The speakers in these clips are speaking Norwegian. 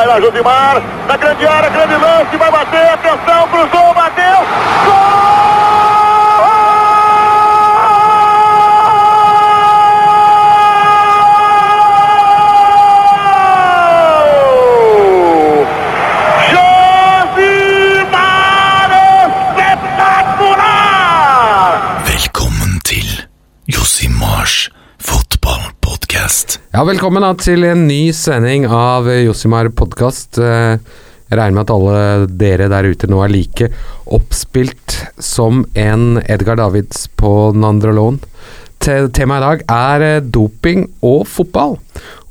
Vai lá, Josimar. Na grande área, grande lance. Vai bater. Atenção, cruzou, bateu. Ja, velkommen da til en ny sending av Josimar podkast. Jeg regner med at alle dere der ute nå er like oppspilt som en Edgar Davids på Nandrolon. Te- Temaet i dag er eh, doping og fotball.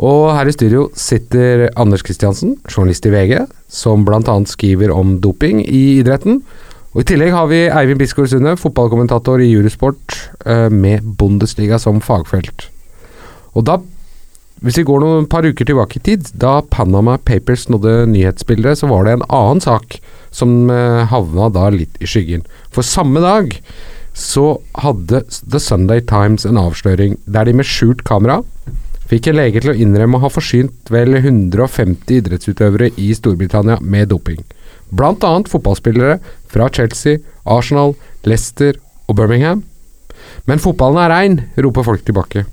Og her i studio sitter Anders Kristiansen, journalist i VG, som bl.a. skriver om doping i idretten. Og I tillegg har vi Eivind Bisgaard Sunde, fotballkommentator i Eurosport, eh, med Bundesliga som fagfelt. Og da hvis vi går noen par uker tilbake i tid, da Panama Papers nådde nyhetsbildet, så var det en annen sak som eh, havna da litt i skyggen. For samme dag så hadde The Sunday Times en avsløring der de med skjult kamera fikk en lege til å innrømme å ha forsynt vel 150 idrettsutøvere i Storbritannia med doping. Blant annet fotballspillere fra Chelsea, Arsenal, Leicester og Birmingham. Men fotballen er rein, roper folk tilbake.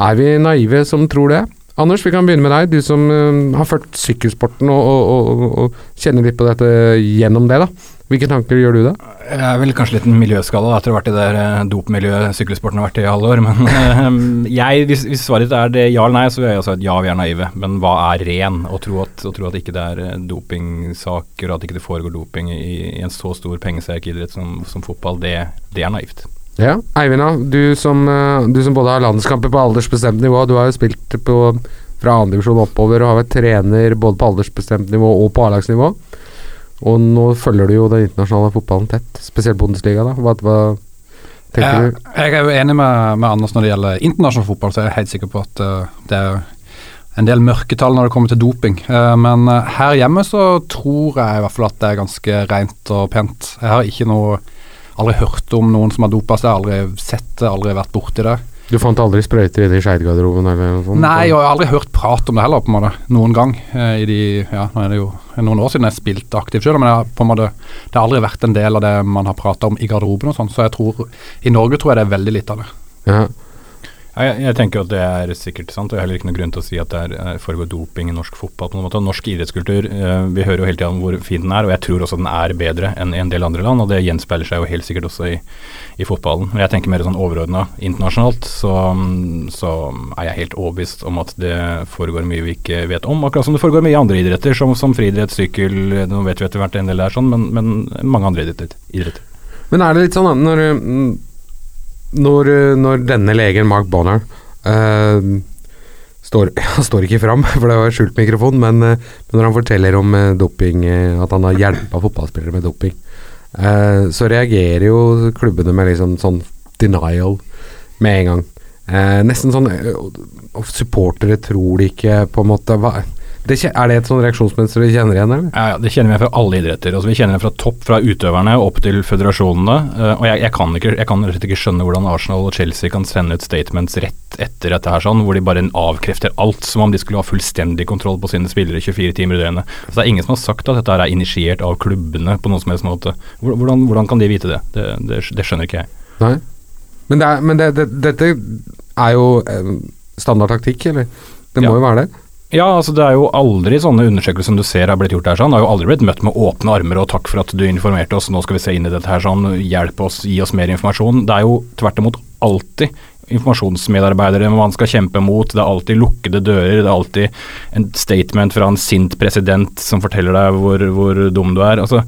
Er vi naive som tror det? Anders, vi kan begynne med deg. Du som uh, har fulgt sykkelsporten og, og, og, og kjenner litt på dette gjennom det. da. Hvilke tanker gjør du da? Jeg er vel kanskje litt en miljøskala etter å ha vært i det der, eh, dopmiljøet sykkelsporten har vært i alle år. Men eh, jeg, hvis, hvis svaret er det ja eller nei, så vil jeg si at ja, vi er naive. Men hva er ren? Å tro at, å tro at ikke det er dopingsaker, og at ikke det foregår doping i, i en så stor pengesterk idrett som, som fotball, det, det er naivt. Ja, Eivind. Du som, eh, du som både har landskamper på aldersbestemt nivå, du har jo spilt på, fra andredivisjon oppover og har vært trener både på aldersbestemt nivå og på A-lagsnivå. Og nå følger du jo den internasjonale fotballen tett, spesielt Bundesliga. da. Hva, hva tenker Jeg, du? jeg er jo enig med, med Anders når det gjelder internasjonal fotball, så er jeg helt sikker på at uh, det er en del mørketall når det kommer til doping. Uh, men uh, her hjemme så tror jeg i hvert fall at det er ganske rent og pent. Jeg har ikke noe Aldri hørt om noen som har dopa seg, aldri sett det, aldri vært borti det. Du fant aldri sprøyter i Skeid-garderoben eller noe sånt? Nei, og jeg har aldri hørt prat om det heller, på en måte, noen gang. eh, I de, ja, nå er det jo noen år siden jeg spilte aktivt sjøl, men jeg på en måte, det har aldri vært en del av det man har prata om i garderoben og sånn, så jeg tror i Norge tror jeg det er veldig lite av det. Ja. Jeg, jeg tenker at det er sikkert sant, og jeg har heller ikke noen grunn til å si at det er, eh, foregår doping i norsk fotball. på noen måte. Norsk idrettskultur, eh, vi hører jo hele tida om hvor fin den er, og jeg tror også den er bedre enn i en del andre land, og det gjenspeiler seg jo helt sikkert også i, i fotballen. Men jeg tenker mer sånn overordna internasjonalt, så, så er jeg helt overbevist om at det foregår mye vi ikke vet om, akkurat som det foregår mye andre idretter, som, som friidrett, sykkel, nå vet vi etter hvert en del der sånn, men, men mange andre idretter. Men er det litt sånn at når, mm, når, når denne legen, Mark Bonner, uh, står, Han står ikke fram, for det var skjult mikrofon, men, uh, når han forteller om eh, doping, eh, at han har hjelpa fotballspillere med doping, eh, så reagerer jo klubbene med liksom sånn denial med en gang. Eh, nesten sånn eh, Supportere tror de ikke, på en måte hva, det, Er det et sånn reaksjonsmønster du kjenner igjen, eller? Ja, ja, Det kjenner vi fra alle idretter. Altså, vi kjenner det fra topp, fra utøverne opp til føderasjonene. Uh, og jeg, jeg, kan ikke, jeg kan ikke skjønne hvordan Arsenal og Chelsea kan sende ut statements rett etter dette her, sånn, hvor de bare avkrefter alt, som om de skulle ha fullstendig kontroll på sine spillere 24 timer i døgnet. Så det er ingen som har sagt at dette her er initiert av klubbene på noen som helst måte. Hvordan, hvordan kan de vite det? Det, det, det skjønner ikke jeg. Nei. Men, det er, men det, det, dette er jo eh, standard taktikk, eller? Det må Ja. jo være det? Ja, altså det er jo aldri sånne undersøkelser som du ser har blitt gjort her sånn. Det har jo aldri blitt møtt med åpne armer og takk for at du informerte oss, nå skal vi se inn i dette her sånn, hjelp oss, gi oss mer informasjon. Det er jo tvert imot alltid informasjonsmedarbeidere man skal kjempe mot, det er alltid lukkede dører, det er alltid en statement fra en sint president som forteller deg hvor, hvor dum du er. Altså,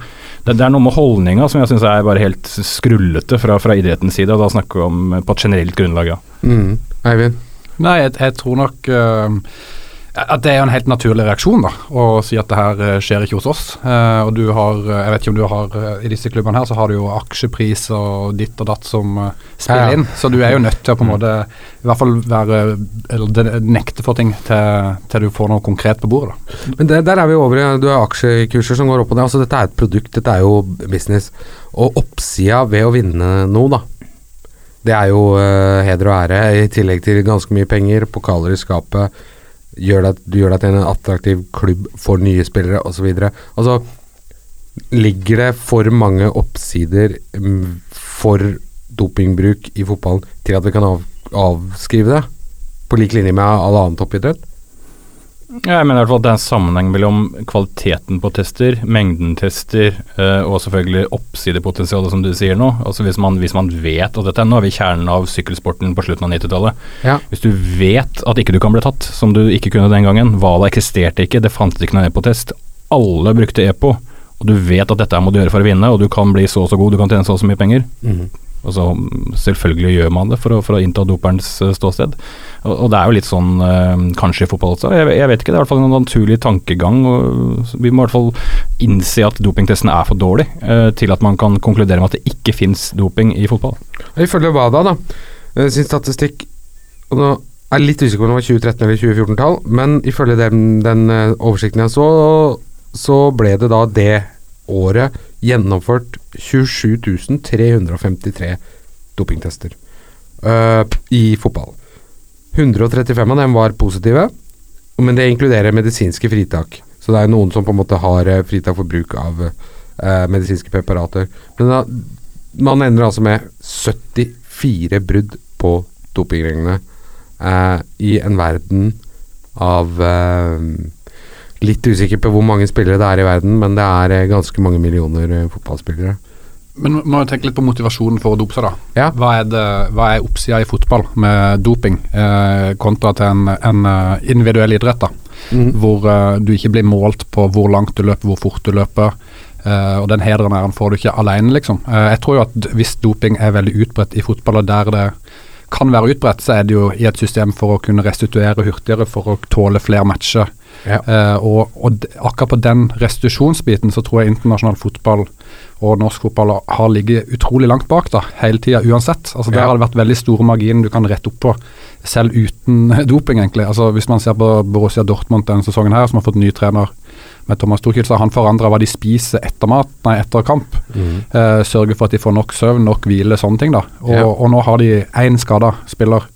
det, det er noe med holdninga som jeg syns er bare helt skrullete fra, fra idrettens side, og da snakker vi om på et generelt grunnlag, ja. Mm. Eivind? Nei, jeg, jeg tror nok eh, at det er en helt naturlig reaksjon da, å si at det her eh, skjer ikke hos oss. Eh, og du har, eh, jeg vet ikke om du har eh, I disse klubbene her så har du jo aksjepris og ditt og datt som spiller Ja, ja. inn. Så du er jo nødt til å på en måte i hvert fall være Eller nekte for ting til, til du får noe konkret på bordet. da. Men det, der er vi over i Du har aksjekurser som går opp og ned. Altså, dette er et produkt, dette er jo business. Og oppsida ved å vinne noe, da. Det er jo uh, heder og ære, i tillegg til ganske mye penger, pokaler i skapet. Gjør deg, du gjør deg til en attraktiv klubb for nye spillere osv. Altså, ligger det for mange oppsider mm, for dopingbruk i fotballen til at vi kan av, avskrive det? På lik linje med all annen toppidrett? Ja, jeg mener i hvert fall at det er en sammenheng mellom kvaliteten på tester, mengden tester eh, og selvfølgelig oppsidepotensialet, som du sier nå. Altså hvis man, hvis man vet, og dette er nå er vi kjernen av sykkelsporten på slutten av 90-tallet. Ja. Hvis du vet at ikke du kan bli tatt, som du ikke kunne den gangen, Vala eksisterte ikke, det fantes ikke noen EPO-test, alle brukte EPO, og du vet at dette må du gjøre for å vinne, og du kan bli så og så god, du kan tjene så og så mye penger. Mhm. Og så Selvfølgelig gjør man det for å, for å innta doperens eh, ståsted. Og, og det er jo litt sånn eh, kanskje i fotball også. Jeg, jeg vet ikke, det er i hvert fall en naturlig tankegang. og Vi må i hvert fall innse at dopingtesten er for dårlig eh, til at man kan konkludere med at det ikke fins doping i fotball. Ifølge WADA, da, sin statistikk og Nå er jeg litt usikker på om det var 2013 eller 2014-tall, men ifølge den, den oversikten jeg så, så ble det da det året gjennomført 27 353 dopingtester uh, i fotball. 135 av dem var positive, men det inkluderer medisinske fritak. Så det er noen som på en måte har eh, fritak for bruk av uh, medisinske preparater. Men da, man ender altså med 74 brudd på dopingreglene uh, i en verden av Litt usikker på hvor mange spillere det er i verden, men det er eh, ganske mange millioner eh, fotballspillere. Men må jo tenke litt på motivasjonen for å dope seg, da. Ja. Hva er, det, hva er oppsida i fotball med doping, eh, kontra til en, en eh, individuell idrett, da. Mm. Hvor eh, du ikke blir målt på hvor langt du løper, hvor fort du løper. Uh, og den hederen æren får du ikke alene, liksom. Uh, jeg tror jo at hvis doping er veldig utbredt i fotball, og der det kan være utbredt, så er det jo i et system for å kunne restituere hurtigere, for å tåle flere matcher. Ja. Uh, og, og akkurat på den restitusjonsbiten så tror jeg internasjonal fotball og norsk fotball har ligget utrolig langt bak da, hele tida uansett. Altså Der Ja. har det vært veldig store marginer du kan rette opp på, selv uten doping, egentlig. Altså Hvis man ser på Borussia Dortmund denne sesongen her, som har fått ny trener med Thomas Tuchel, så han forandrer hva de spiser etter mat, nei, etter kamp. Mm. Eh, sørger for at de får nok søvn, nok hvile, sånne ting. da. Og, Ja. og nå har de én skada spiller.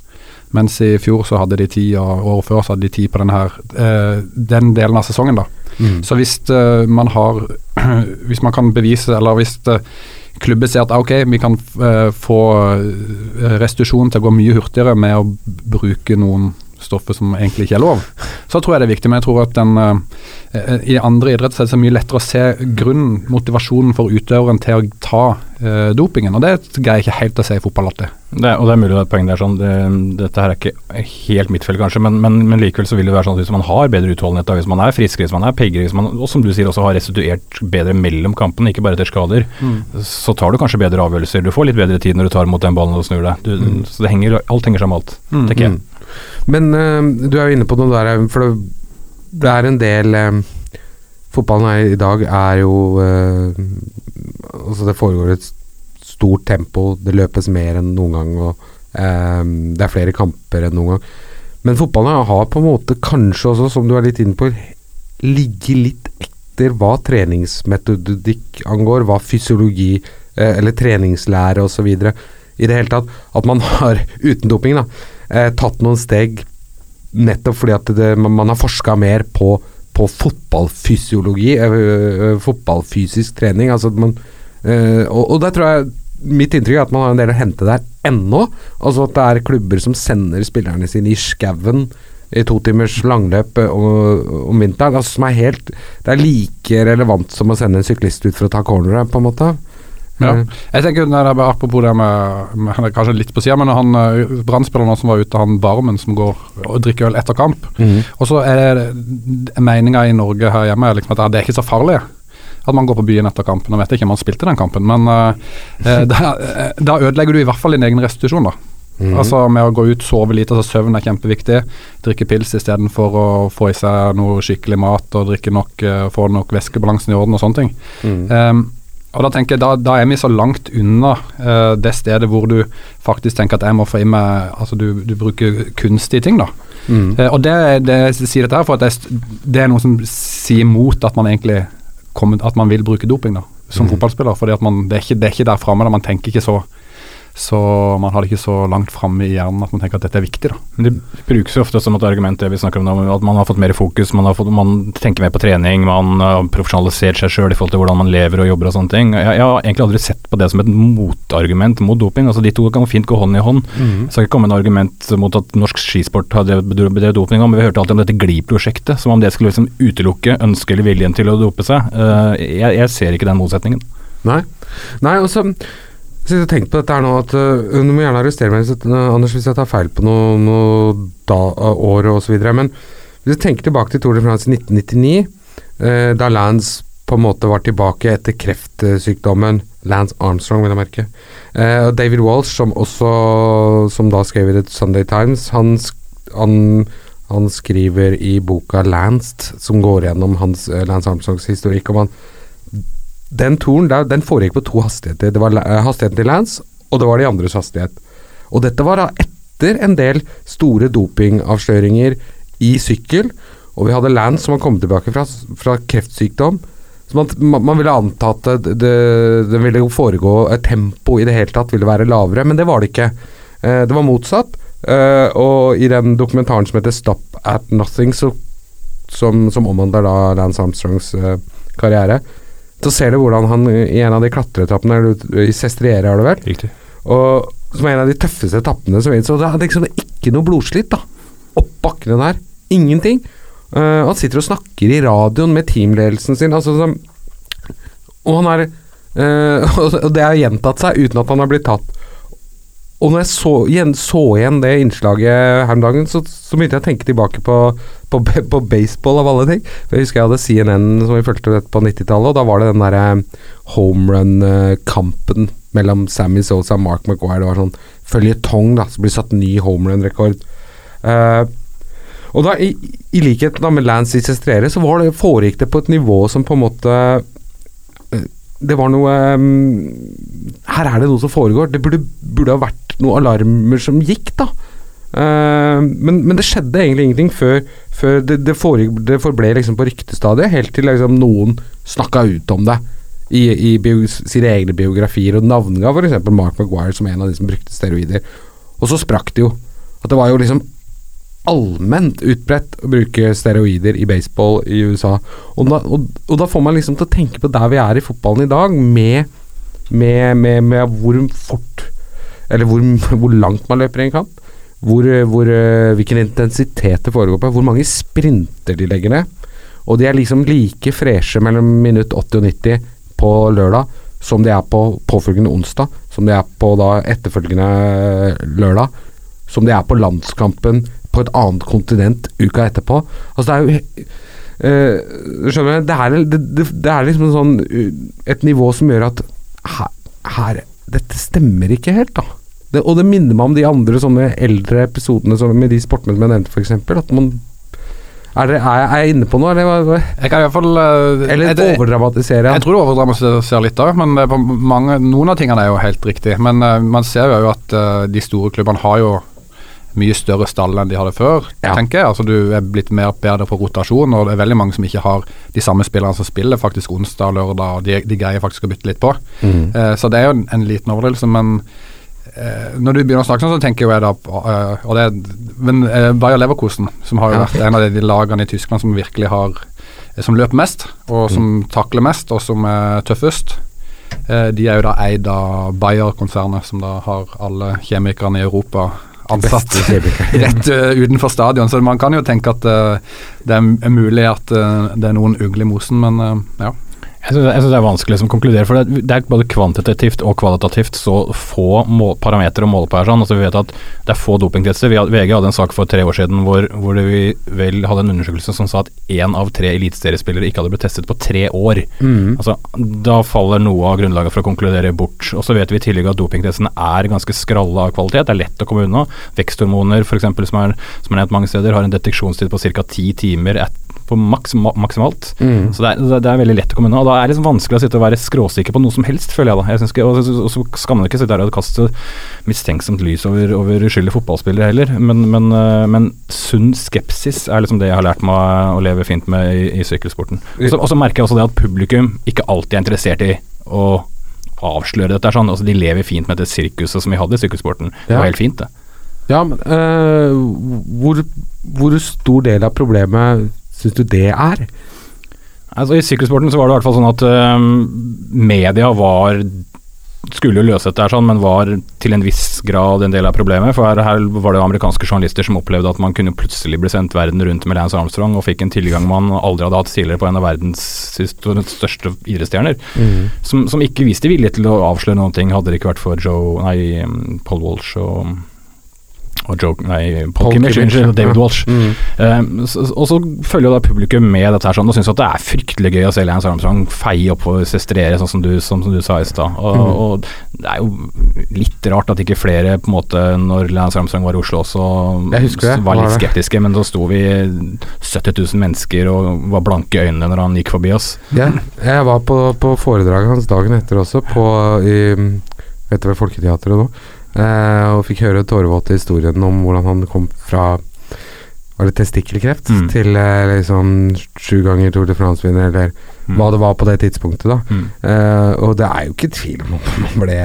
Mens i fjor så hadde de ti, og året før så hadde de ti på denne her, eh, den delen av sesongen. da. Mm. Så hvis eh, man har Hvis man kan bevise, eller hvis uh, klubber ser at ah, ok, vi kan eh, få uh, restitusjon til å gå mye hurtigere med å bruke noen stoffer som egentlig ikke er lov, så tror jeg det er viktig. Men jeg tror at den, uh, i andre idretter er det så mye lettere å se grunnen, motivasjonen for utøveren til å ta uh, dopingen. Og det greier jeg ikke helt å se i fotball alltid. Det, og det er mulig det er et poeng der sånn, det, dette her er ikke helt mitt felt kanskje, men, men, men likevel så vil det være sånn at hvis man har bedre utholdenhet, hvis man er friskere, hvis man er piggere, hvis man, og som du sier også har restituert bedre mellom kampene, ikke bare etter skader, så tar du kanskje bedre avgjørelser. Du får litt bedre tid når du tar mot den ballen og snur deg. Du, Så det henger, alt henger sammen med alt, tenker jeg. Men uh, du er jo inne på noe der, eh, for det, det er en del eh, Fotballen her i dag er jo uh, Altså, det foregår et stort tempo, det løpes mer enn noen gang, og eh, det er flere kamper enn noen gang. Men fotballen har på en måte kanskje også, som du er litt inne på, ligget litt etter hva treningsmetodikk angår, hva fysiologi eller treningslære osv. I det hele tatt. At man har, uten doping, da, eh, tatt noen steg nettopp fordi at det, man, har forska mer på, på fotballfysiologi, eh, eh, fotballfysisk trening. Altså man, eh, og, og der tror jeg Mitt inntrykk er at man har en del å hente der ennå. Altså at det er klubber som sender spillerne sine i skauen i to timers langløp eh, om vinteren. Altså som er helt Det er like relevant som å sende en syklist ut for å ta corneret, på en måte. Ja. Eh, Jeg tenker når er Apropos det med, med han Kanskje litt på sida, men han brannspilleren som var ute, han Barmen som går og drikker øl etter kamp. Mm. Og så er meninga i Norge her hjemme liksom at det er ikke så farlig at man går på byen etter kampen. Nå vet jeg ikke om han spilte den kampen, men eh, eh, da, eh, da ødelegger du i hvert fall din egen restitusjon. da. Mm. Altså Med å gå ut, sove lite, altså søvn er kjempeviktig. Drikke pils istedenfor å få i seg noe skikkelig mat og drikke nok, uh, få nok væskebalansen i orden og sånne ting. Mm. Um, og Da tenker jeg, da, da er vi så langt unna uh, det stedet hvor du faktisk tenker at jeg må få i meg Altså du, du bruker kunstige ting, da. Mm. Uh, og det, det jeg sier dette her for at det, er det er noe som sier mot at man egentlig kommer, at man vil bruke doping da, som mm. fotballspiller. fordi at man, det, er ikke, det er ikke der framme. Man tenker ikke så Så man har det ikke så langt framme i hjernen at man tenker at dette er viktig. da. Men Det brukes jo ofte som et argument det vi snakker om nå, at man har fått mer fokus, man, har fått, man tenker mer på trening, man har profesjonalisert seg sjøl i forhold til hvordan man lever og jobber og sånne ting. Jeg, jeg har egentlig aldri sett på det som et motargument mot doping. altså De to kan fint gå hånd i hånd. Det skal ikke komme en argument mot at norsk skisport har drevet doping, men vi hørte alltid om dette GLI-prosjektet, som om det skulle liksom utelukke ønsket eller viljen til å dope seg. Eh, Jeg, jeg ser ikke den motsetningen. Nei. Nei, og så og tenker på dette her nå at uh, Du må gjerne arrestere meg øh, Anders, hvis jeg tar feil på noe, noe da, øh, år videre, men hvis du tenker tilbake til Tour de France i 1999, uh, da Lance på en måte var tilbake etter kreftsykdommen Lance Armstrong, vil jeg merke. Uh, David Walsh, som også Som da skrev i The Sunday Times, han, han, han skriver i boka Lanced, som går gjennom hans, Lance Armstrongs historikk, om han den turen der, den foregikk på to hastigheter. Det var eh, hastigheten til Lance, og det var de andres hastighet. Og dette var da etter en del store dopingavsløringer i sykkel, og vi hadde Lance som var kommet tilbake fra, fra kreftsykdom. Så man, man, ville anta at det, det, ville foregå et tempo i det hele tatt ville være lavere, men det var det ikke. Eh, det var motsatt. Eh, og i den dokumentaren som heter 'Stop at Nothing', så, som, som omhandler da Lance Armstrongs eh, karriere, så ser du hvordan han i en av de klatreetappene i Sestriere, har det vært, Riktig. og som er en av de tøffeste etappene som finnes. Og det er liksom ikke noe blodslitt, da. Opp bakkene der. Ingenting. Uh, han sitter og snakker i radioen med teamledelsen sin. Altså, som og han er uh, Og det har gjentatt seg uten at han har blitt tatt. Og når jeg så igjen, så igjen det innslaget her om dagen, så, så begynte jeg å tenke tilbake på, på, på baseball, av alle ting. Jeg husker jeg hadde CNN som vi fulgte på 90-tallet, og da var det den derre homerun-kampen mellom Sammy Sosa og Mark Maguire. Det var sånn føljetong, da, så blir satt ny homerun-rekord. Uh, og da, i, i likhet da med Lance Isestrere, Sestrere, så det, foregikk det på et nivå som på en måte eh, Det var noe mm, Her er det noe som foregår. Det burde, burde ha vært noen alarmer som gikk, da. Eh, men, men det skjedde egentlig ingenting før, før det, det, foregikk, det forble liksom på ryktestadiet, helt til liksom noen snakka ut om det i, i bio, sine egne biografier, og navnga f.eks. Mark Maguire som en av de som brukte steroider. Og så sprakk det jo. At det var jo liksom allment utbredt å bruke steroider i baseball i USA. Og da, og, og da får man liksom til å tenke på der vi er i fotballen i dag, med, med, med, med hvor fort Eller hvor, hvor langt man løper i en kamp. Hvor, hvor, eh, hvilken intensitet det foregår på. Hvor mange sprinter de legger ned. Og de er liksom like freshe mellom minutt 80 og 90 på lørdag som de er på påfølgende onsdag, som de er på da etterfølgende lørdag, som de er på landskampen på et annet kontinent uka etterpå. Altså det er jo Uh, Skjønner du? Det er, det, det, det er liksom en sånn uh, et nivå som gjør at her, her Dette stemmer ikke helt, da. Det, og det minner meg om de andre sånne eldre episodene som, med de sportene som jeg nevnte, f.eks. At man er, det, er, jeg- er jeg inne på noe, eller, Jeg kan i hvert fall uh, eller jeg- overdramatiserer Jeg jeg? tror du overdramatiserer litt òg, men eh, på mange, noen av tingene er jo helt riktig. Men uh, man ser jo at eh, de store klubbene har jo mye større stall enn de hadde før, Ja. tenker jeg. Altså Du er blitt mer bedre på rotasjon, og det er veldig mange som ikke har de samme spillerne som spiller faktisk onsdag og lørdag, og de, de greier faktisk å bytte litt på. Mm. Eh, så det er jo en, en liten overdrivelse, men eh, når du begynner å snakke sånn, så tenker jeg da på eh, og det, Men Bayer Leverkosen, som har jo vært en av de, lagene i Tyskland som virkelig har Som løper mest, og som takler mest, og som er tøffest. Eh, de er jo da eid av Bayer-konsernet, som da har alle kjemikerne i Europa ansatt rett eh, utenfor stadion. Så man kan jo tenke at eh, det er, mulig at eh, det er noen ugler i mosen, men ja. Jeg syns det er vanskelig å konkludere, for det, det er både kvantitativt og kvalitativt så få mål, parametere å måle på her. sånn, altså Vi vet at det er få dopingtester. VG hadde en sak for tre år siden hvor, hvor det vi vel hadde en undersøkelse som sa at én av tre eliteseriespillere ikke hadde blitt testet på tre år. Mm. Altså, Da faller noe av grunnlaget for å konkludere bort. Og så vet vi i tillegg at dopingtestene er ganske skralle av kvalitet. Det er lett å komme unna. Veksthormoner f.eks., som, er- som er nevnt mange steder, har en deteksjonstid på ca. ti timer et, på maks, maksimalt. Mm. Så det er, det- er veldig lett å komme unna. Og da er det liksom vanskelig å sitte og være skråsikker på noe som helst, føler jeg da. Jeg ikke, og, og så skal man ikke sitte der og kaste mistenksomt lys over, over uskyldige fotballspillere heller. Men, men, øh, men sunn skepsis er liksom det jeg har lært meg å leve fint med i, i sykkelsporten. Og så- merker jeg også det at publikum ikke alltid er interessert i å avsløre dette. sånn, altså De lever fint med dette sirkuset som vi hadde i sykkelsporten. Det var helt fint, det. Ja, men øh, hvor, hvor stor del av problemet syns du det er? Altså I sykkelsporten så var det i hvert fall sånn at øh, media var skulle jo løse dette, her sånn, men var til en viss grad en del av problemet. For her, her var det amerikanske journalister som opplevde at man kunne plutselig bli sendt verden rundt med Lance Armstrong, og fikk en tilgang man aldri hadde hatt tidligere på en av verdens største idrettsstjerner. Som, som ikke viste vilje til å avsløre noen ting, hadde det ikke vært for Joe Nei, Paul Walsh og og Joe, nei, Paul, Kimmich, unnskyld, David. Walsh. Mm. Um, så, og så følger jo da publikum med dette her sånn, og syns at det er fryktelig gøy å se Lance Armstrong feie oppover, sestrere, sånn som du, som, som du sa i stad. Og, Mm. og det er jo litt rart at ikke flere, på en måte, når Lance Armstrong var i Oslo også, det, var litt skeptiske, men så sto vi 70 000 mennesker og var blanke i øynene når han gikk forbi oss. Yeah. jeg var på, på foredraget hans dagen etter også, på i, vet du Folketeatret nå, eh, og fikk høre tårevåte historien om hvordan han kom fra var det testikkelkreft Mm. til eh, liksom sju ganger Tour de France-vinner, eller Mm. hva det var på det tidspunktet, da. Mm. Eh, og det er jo ikke tvil om at man ble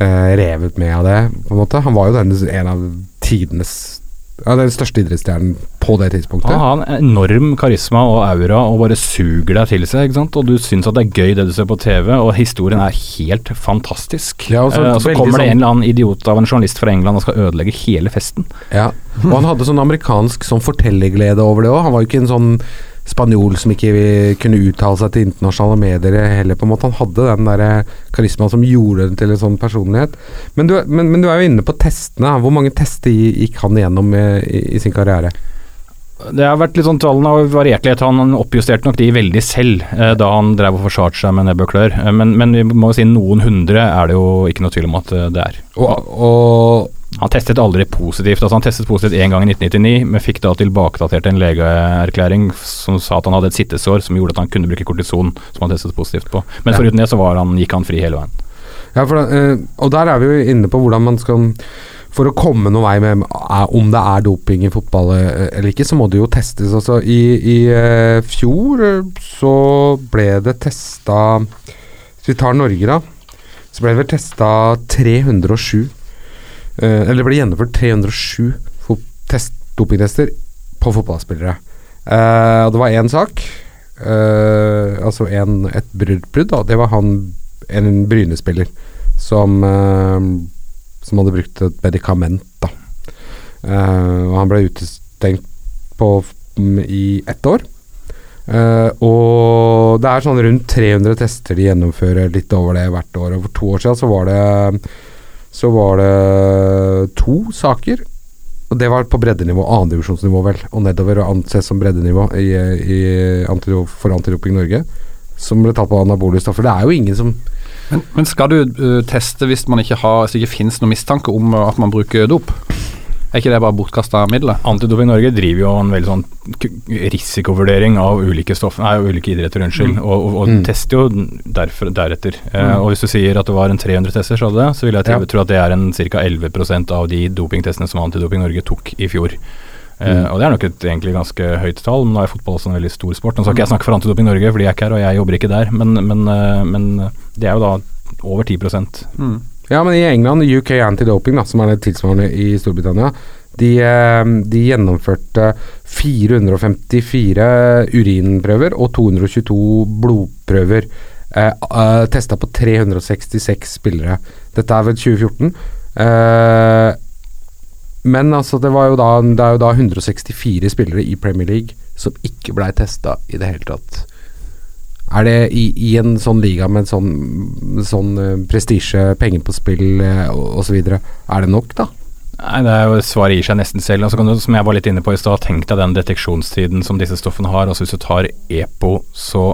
eh, revet med av det, på en måte. Han var jo denne, en av tidenes Ja, den største idrettsstjernen på det tidspunktet. Han har en enorm karisma og aura og bare suger deg til seg, ikke sant. Og du syns at det er gøy det du ser på TV, og historien er helt fantastisk. Ja, og så Eh, så kommer det sånn- en eller annen idiot av en journalist fra England og skal ødelegge hele festen. Ja, og han hadde sånn amerikansk sånn fortellerglede over det òg. Han var jo ikke en sånn spanjol som ikke kunne uttale seg til internasjonale medier heller, på en måte. Han hadde den der karismaen som gjorde det til en sånn personlighet. Men du, men, men du er jo inne på testene. Hvor mange tester gikk han igjennom eh, i, i sin karriere? Det har vært litt sånn Tallene har variert litt. Han oppjusterte nok de veldig selv eh, da han drev og forsvarte seg med nebb og klør. Eh, men, men vi må jo si noen hundre er det jo ikke noe tvil om at eh, det er. Og, og Han testet aldri positivt. altså Han testet positivt én gang i 1999, men fikk da tilbakedatert en legeerklæring som sa at han hadde et sittesår som gjorde at han kunne bruke kortison, som han testet positivt på. Men foruten det så var han, gikk han fri hele veien. Ja, da, eh, og der er vi jo inne på hvordan man skal For å komme noen vei med er, om det er doping i fotball eh, eller ikke, så må det jo testes. Altså, I i eh, fjor eh, så ble det testa Hvis vi tar Norge, da. Så ble det vel testa 307 eh, Eller det ble gjennomført 307 fot- test, dopingtester på fotballspillere. Uh, det var én sak. uh, altså en, et brudd, brud. Det var han en Bryne-spiller som uh, Som hadde brukt et medikament, da. Eh, og han ble utestengt på, mm, i ett år. Eh, og det er sånn rundt 300 tester de gjennomfører, litt over det hvert år. Og for to år siden så var det Så var det to saker. Og det var på breddenivå, annendivisjonsnivå vel, og nedover og anses som breddenivå i, i for Antidoping Norge. Som ble tatt på anabole stoffer. Det er jo ingen som Men, men skal du uh, teste hvis man ikke har, det ikke finnes noen mistanke om at man bruker dop? Er ikke det bare bortkasta midler? Antidoping Norge driver jo en veldig sånn risikovurdering av ulike stoff, nei, ulike idretter, unnskyld, og, og, og Mm. tester jo derfor, deretter. Eh, Mm. og hvis du sier at det var en 300 tester, så, det, så vil jeg Ja. tro at det er en ca. 11% av de dopingtestene som Antidoping Norge tok i fjor. Eh, Mm. og det er nok et egentlig ganske høyt tall. men Nå er fotball også en veldig stor sport. Nå skal ikke jeg snakke for Antidoping Norge, fordi jeg er ikke her, og jeg jobber ikke der, men, men, eh, men det er jo da over 10 Mm. Ja, men i England, UK Anti-Doping, som er det tilsvarende i Storbritannia, de, eh, de gjennomførte 454 urinprøver og 222 blodprøver. Eh, uh, Testa på 366 spillere. Dette er vel 2014. Eh, men altså, det, da, det er jo da 164 spillere i Premier League som ikke blei testa i det hele tatt. Er det i, i en sånn liga med sånn, sånn uh, prestisje, penger på spill uh, osv., er det nok, da? Nei, det er jo Svaret gir seg nesten selv. Altså kan du, som jeg var litt inne på i stad, tenk deg den deteksjonstiden som disse stoffene har. Altså Hvis du tar EPO, så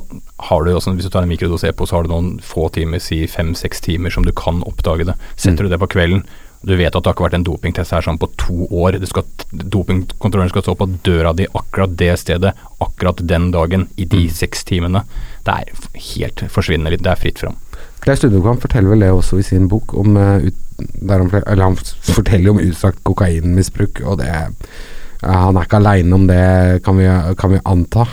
har du også, hvis du tar en mikrodose EPO, så har du noen få timer, si fem-seks timer, som du kan oppdage det. Setter du det på kvelden, du vet at det har ikke vært en dopingtest her sånn på to år. Du skal, dopingkontrollen skal stå på døra di akkurat det stedet, akkurat den dagen, i de seks timene. Det er helt forsvinnende litt. Det er fritt fram. Claes Stundokvam forteller vel det også i sin bok, om, der han, eller han forteller om utstrakt kokainmisbruk, og det uh, Han er ikke aleine om det, kan vi, kan vi anta,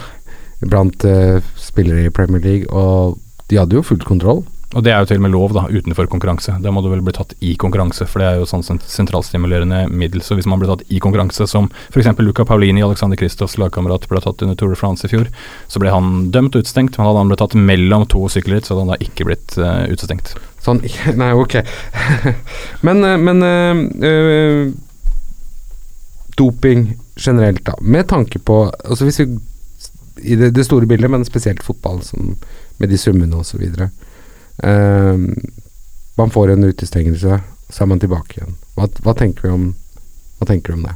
blant uh, spillere i Premier League, og de hadde jo full kontroll. Og det er jo til og med lov, da, utenfor konkurranse. Da må du vel bli tatt i konkurranse, for det er jo sånn sent- sentralstimulerende middel. Så hvis man blir tatt i konkurranse, som f.eks. Luca Paulini, Alexander Kristoffs lagkamerat, ble tatt under Tour de France i fjor, så ble han dømt og utestengt. Men hadde han blitt tatt mellom to sykkelritt, så hadde han da ikke blitt uh, utestengt. Sånn Nei, ok. men eh, men eh, Doping generelt, da. Med tanke på Altså hvis vi I det, det store bildet, men spesielt fotball, som, med de summene osv. Uh, man får en utestengelse, så er man tilbake igjen. Hva, hva tenker vi om Hva tenker du om det?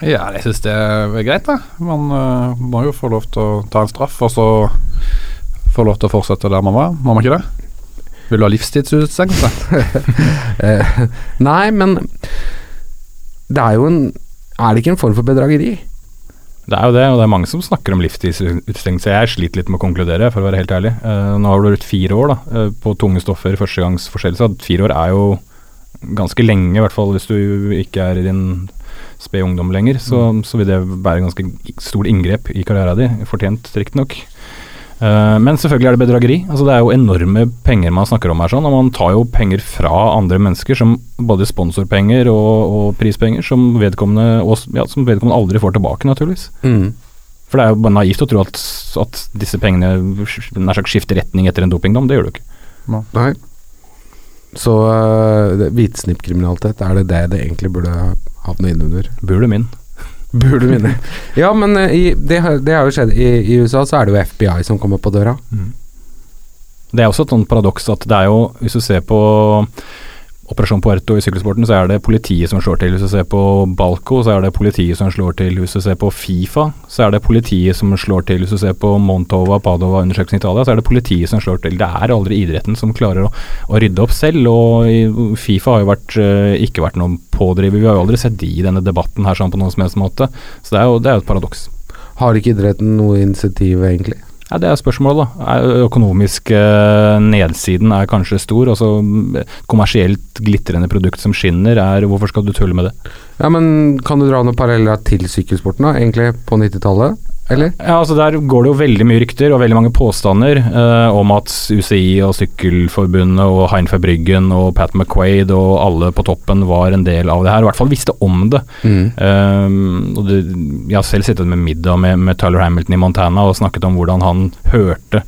Ja, jeg syns det er greit, da. Man uh, må jo få lov til å ta en straff, og så få lov til å fortsette der man var. Må man ikke det? Vil du ha livstidsutestengelse? Eh, nei, men det er jo en Er det ikke en form for bedrageri? Det er jo det, og det er mange som snakker om livstidsutestengelse. Jeg sliter litt med å konkludere, for å være helt ærlig. Uh, nå har du vært fire år da, eh, på tunge stoffer, førstegangsforseelse. Fire år er jo ganske lenge, i hvert fall hvis du ikke er i din spede ungdom lenger. Så, så vil det være ganske stort inngrep i karrieren din. Fortjent, riktignok. Uh, men selvfølgelig er det bedrageri. Altså Det er jo enorme penger man snakker om her. sånn, og Man tar jo penger fra andre mennesker, som både sponsorpenger og, og prispenger, som vedkommende, og, ja, som vedkommende aldri får tilbake, naturligvis. Mm. For det er jo bare naivt å tro at, at disse pengene nær sagt skifter retning etter en dopingdom. Det gjør du ikke. Nei. Så uh, hvitsnippkriminalitet, er det det det egentlig burde havne innunder? Burde min. Burde vinne. ja, men eh, i, det, det har jo skjedd. I, I USA så er det jo FBI som kommer på døra. Det er også et sånt paradoks at det er jo, hvis du ser på Operasjon Puerto i sykkelsporten, så er det politiet som slår til. Hvis du ser på Balco, så er det politiet som slår til. Hvis du ser på Fifa, så er det politiet som slår til. Hvis du ser på Montova, Padova-undersøkelsen i Italia, så er det politiet som slår til. Det er aldri idretten som klarer å, å rydde opp selv, og Fifa har jo vært, eh, ikke vært noen pådriver. Vi har jo aldri sett de i denne debatten her sånn på noen som helst måte. Så det er jo, det er jo et paradoks. Har ikke idretten noe initiativ, egentlig? Ja, Det er spørsmålet, da. Økonomisk eh, nedsiden er kanskje stor. altså mm, Kommersielt glitrende produkt som skinner, er hvorfor skal du tulle med det? Ja, men kan du dra noen paralleller til sykkelsporten, da? Egentlig på 90-tallet? Eller? Ja, altså Der går det jo veldig mye rykter og veldig mange påstander eh, om at UCI og Sykkelforbundet og Hein Bryggen og Pat McQuaid og alle på toppen var en del av det her, i hvert fall visste om det. Mm. Um, og det, jeg har selv sittet med middag med, med Tyler Hamilton i Montana og snakket om hvordan han hørte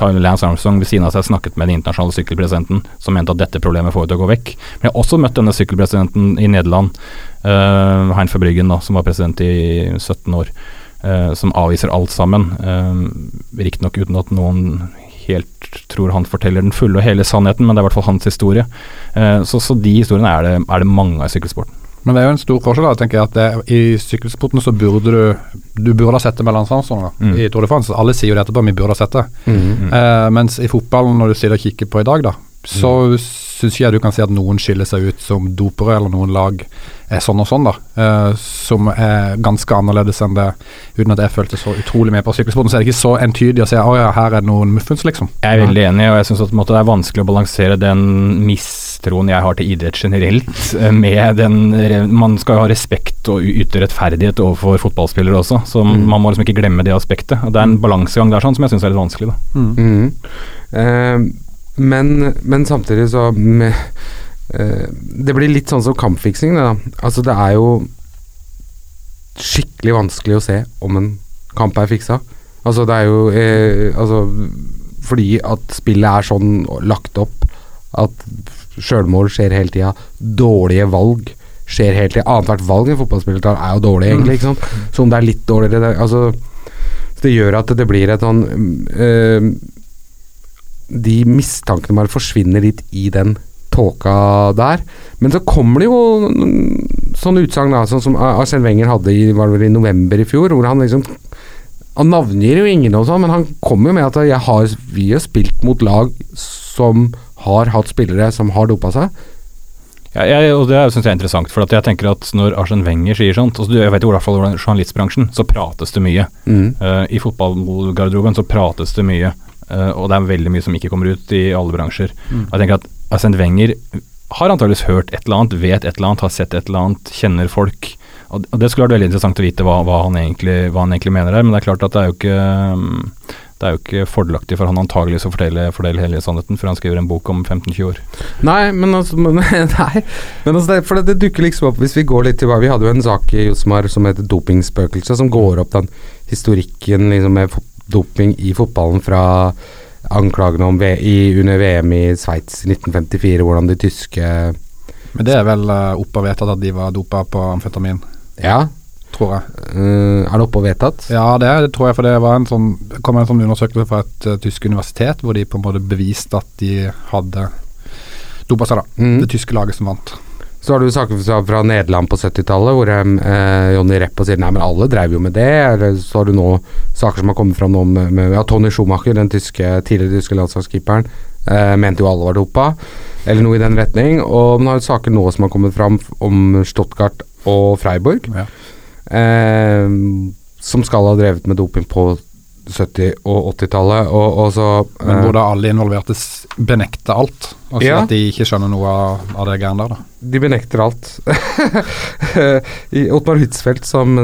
Tyler Lance Armstrong ved siden av seg snakket med den internasjonale sykkelpresidenten, som mente at dette problemet får til å gå vekk. Men jeg har også møtt denne sykkelpresidenten i Nederland, uh, Hein Verbryggen, da, som var president i 17 år, uh, som avviser alt sammen. Eh, Riktignok uten at noen helt tror han forteller den fulle og hele sannheten, men det er i hvert fall hans historie. Eh, så, så de historiene er det, er det mange av i sykkelsporten. Men det er jo en stor forskjell. da, tenker jeg at det, I sykkelsporten så burde du Du burde ha sett det med Lance Mm. i Tour de France. Alle sier jo det etterpå, vi burde ha sett det. Mm. Eh, mens i fotballen, når du sitter og kikker på i dag, da, så syns ikke jeg du kan si at noen skiller seg ut som dopere, eller noen lag er sånn og sånn, da. Eh, som er ganske annerledes enn det, uten at jeg følte så utrolig med på sykkelsporten. Så er det ikke så entydig å si å ja, her er det noen muffins, liksom. Jeg er veldig enig, og jeg syns det er vanskelig å balansere den mistroen jeg har til idrett generelt, eh, med den Man skal jo ha respekt og yte rettferdighet overfor fotballspillere også, så man må liksom ikke glemme det aspektet. Og Det er en balansegang der sånn som jeg syns er litt vanskelig. da. Mm. Eh, men, men samtidig så med, eh, Det blir litt sånn som kampfiksing, det da. Altså, det er jo skikkelig vanskelig å se om en kamp er fiksa. Altså, det er jo eh, Altså, fordi at spillet er sånn lagt opp at sjølmål skjer hele tida. Dårlige valg skjer hele tida. Annethvert valg en fotballspiller tar, er jo dårlig, egentlig. Ikke sant? Så om det er litt dårligere det, Altså, det gjør at det blir et sånn eh, De mistankene bare forsvinner litt i den tåka der. Men så kommer det jo sånne utsagn, sånn som Arsène Wenger hadde i, i november i fjor, hvor han liksom Han navngir jo ingen og sånn, men han kommer jo med at har, vi har spilt mot lag som har hatt spillere som har dopa seg. Ja, jeg, og Det syns jeg er interessant, for jeg tenker at når Arsen Wenger sier sånt altså, Jeg vet jo i hvert fall hvordan journalistbransjen, så prates det mye. Mm. Uh, I fotballgarderoben så prates det mye, og det er veldig mye som ikke kommer ut i alle bransjer. Og jeg tenker at Arsene Wenger har antageligvis hørt et eller annet, vet et eller annet, har sett et eller annet, kjenner folk. Og Det skulle vært veldig interessant å vite hva, hva, han, egentlig, hva han egentlig mener der, men det er klart at det er jo ikke mm, Det er jo ikke fordelaktig for han antageligvis å fortelle, fortelle, hele sannheten før han skriver en bok om 15-20 år. Nei, men altså men, Nei, men altså det, for det, dukker liksom opp Hvis vi går litt tilbake Vi hadde jo en sak i Josmar som heter Dopingspøkelse, som går opp den historikken liksom med doping i fotballen fra anklagene om v i, under VM i Sveits i 1954, hvordan de tyske Men det er vel uh, oppe og vedtatt at de var dopa på amfetamin, Ja, tror jeg. Uh, er det oppe og vedtatt? Ja, det, det tror jeg, for det var en sånn kom en sånn undersøkelse fra et uh, tysk universitet hvor de på en måte beviste at de hadde dopa seg, da. Mm. Det tyske laget som vant. Så har du saker fra, fra Nederland på 70-tallet, hvor eh, Jonny Repp sier nei, men alle drev jo med det. Eller så har du nå saker som har kommet fram nå med, med ja, Tony Schumacher, den tyske, tidligere tyske landslagskeeperen, eh, mente jo alle var dopa, eller noe i den retning. Og man har jo saker nå som har kommet fram om Stuttgart og Freiburg, Ja. eh, som skal ha drevet med doping på 70- og 80-tallet. Og, og så Men eh, hvor da alle involverte benekter alt, og sier Ja. at de ikke skjønner noe av, av det greiene der, da. De benekter alt. I Ottmar Hutzfeldt, som,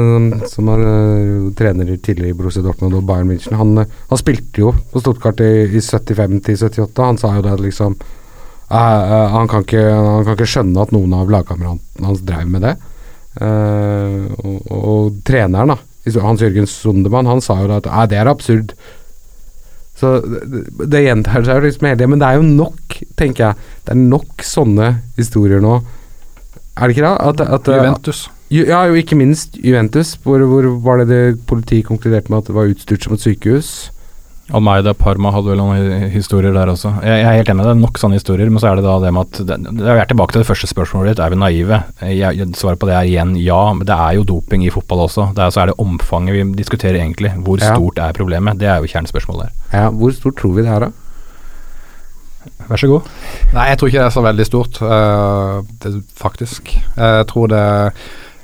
som er øh, trener tidligere i Borussia Dortmund og Bayern München, han, øh, han spilte jo på Stortkart i, i 75 til 78. Han sa jo det at liksom uh, uh, han, kan ikke, han kan ikke skjønne at noen av lagkameratene hans drev med det. Eh, og, og treneren, da, Hans Jørgen Sundemann, han sa jo da at ah, det er absurd. Så det, det gjentar seg liksom hele tiden, men det er jo nok, tenker jeg. Det er nok sånne historier nå. Er det ikke det? At, at, Juventus. Ja, jo ikke minst Juventus. Hvor, hvor var det det politiet konkluderte med at det var utstyrt som et sykehus? Almeida Parma hadde vel noen historier der også. Jeg, jeg er helt enig, det er nok sånne historier, men så er det da det med at det, det er tilbake til det første spørsmålet ditt, er vi naive? Jeg, jeg, svaret på det er igjen ja, men det er jo doping i fotball også. Det er, så er det omfanget vi diskuterer egentlig. Hvor Ja. stort er problemet? Det er jo kjernespørsmålet der. Ja, Hvor stort tror vi det er, da? Vær så god. Nei, jeg tror ikke det er så veldig stort, uh, det, faktisk. Jeg tror det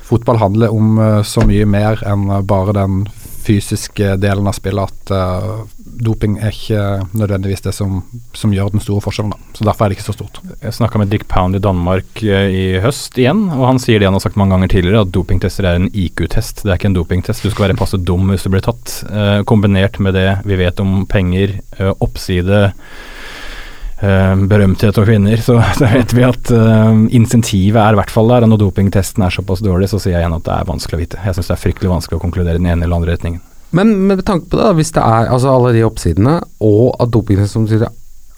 Fotball handler om uh, så mye mer enn bare den fysiske delen av spillet. At uh, doping er ikke nødvendigvis det som, som gjør den store forskjellen. Da. Så Derfor er det ikke så stort. Jeg snakka med Dick Pound i Danmark eh, i høst igjen, og han sier det han har sagt mange ganger tidligere, at dopingtester er en IQ-test, det er ikke en dopingtest. Du skal være passe dum hvis du blir tatt. Uh, kombinert med det vi vet om penger, oppside, berømthet og kvinner, så, så vet vi at uh, insentivet er i hvert fall der. Og når dopingtesten er såpass dårlig, så sier jeg igjen at det er vanskelig å vite. Jeg syns det er fryktelig vanskelig å konkludere i den ene eller andre retningen. Men med tanke på det, hvis det er altså alle de oppsidene, og at dopingtesten som sier,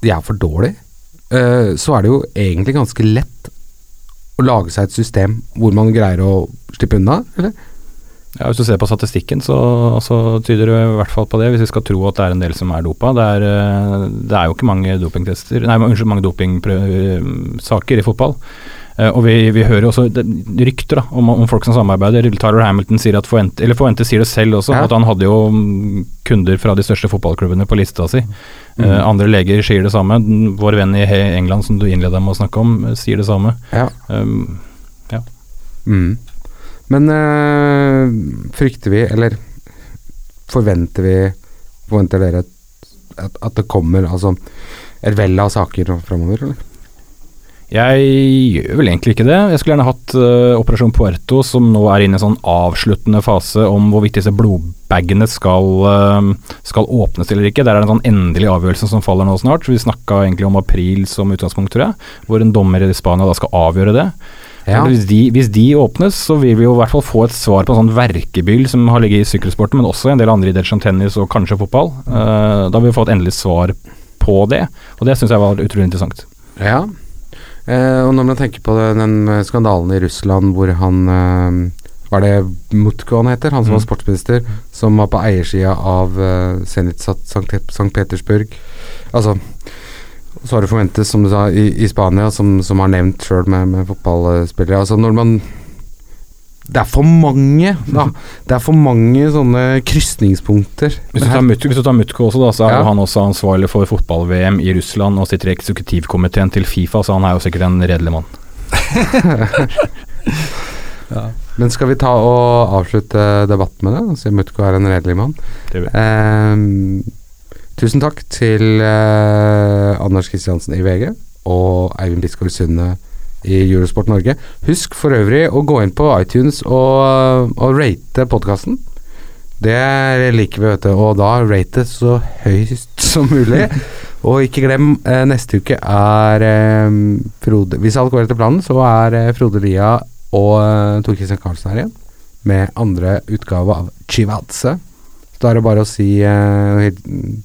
de er for dårlig, uh, så er det jo egentlig ganske lett å lage seg et system hvor man greier å slippe unna, eller? Ja, Hvis du ser på statistikken, så, så tyder det i hvert fall på det, hvis vi skal tro at det er en del som er dopa. Det er, eh, det er jo ikke mange dopingtester Nei, unnskyld, mange dopingsaker i fotball. Eh, og vi, vi hører også rykter da, om, om folk som samarbeider. Tyler Hamilton sier at Fuente, eller Fuente sier det selv også, Ja. at han hadde jo mm, kunder fra de største fotballklubbene på lista si. Mm. Uh, andre leger sier det samme. Vår venn i England som du innleda med å snakke om, eh, sier det samme. Ja. Um, Mm. Men øh, frykter vi, eller forventer vi Forventer dere at, at, at det kommer altså et vell av saker framover, eller? Jeg gjør vel egentlig ikke det. Jeg skulle gjerne hatt uh, Operasjon Puerto, som nå er inne i en sånn avsluttende fase om hvorvidt disse blodbagene skal, uh, skal åpnes eller ikke. Der er det en sånn endelig avgjørelse som faller nå snart. Vi snakka egentlig om april som utgangspunkt, tror jeg. Hvor en dommer i Spania da skal avgjøre det. Ja. Hvis, de, hvis de åpnes, så vil vi jo i hvert fall få et svar på en sånn verkebyll som har ligget i sykkelsporten, men også i en del andre idretter som tennis og kanskje fotball. Uh, da vil vi få et endelig svar på det, og det syns jeg var utrolig interessant. Ja. uh, og når man tenker på den eh, skandalen i Russland hvor han hva Var det Mutko han heter? Han som Mm. var sportsminister, som var på eiersida av uh, Zenit St. St. Petersburg. Altså Så har det forventes, som du sa, i, i Spania, som, som har nevnt sjøl med, med fotballspillere. Altså når man Det er for mange, da. Det er for mange sånne krysningspunkter. Hvis du tar, Mut hvis du tar Mutko også, da, så er Ja. han også ansvarlig for fotball-VM i Russland og sitter i eksekutivkomiteen til Fifa, så han er jo sikkert en redelig mann. Men skal vi ta og avslutte debatten med det? Siden Mutko er en redelig mann. Det vil. Ehm, tusen takk til eh, Anders Kristiansen i VG og Eivind Bisgaard Sunde i Eurosport Norge. Husk for øvrig å gå inn på iTunes og, og rate podkasten. Det liker vi, vet du. Og da rate det så høyt som mulig. og ikke glem, eh, neste uke er eh, Frode Hvis alt går etter planen, så er eh, Frode Lia og eh, Tor Christian Karlsen her igjen. Med andre utgave av Chivadze. Så da er det bare å si eh,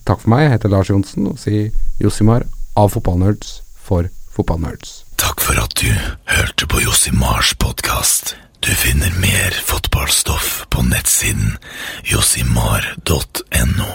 takk for meg. Jeg heter Lars Johnsen. Og si Josimar av Fotballnerds for Fotballnerds. Takk for at du hørte på Josimars podkast. Du finner mer fotballstoff på nettsiden josimar.no,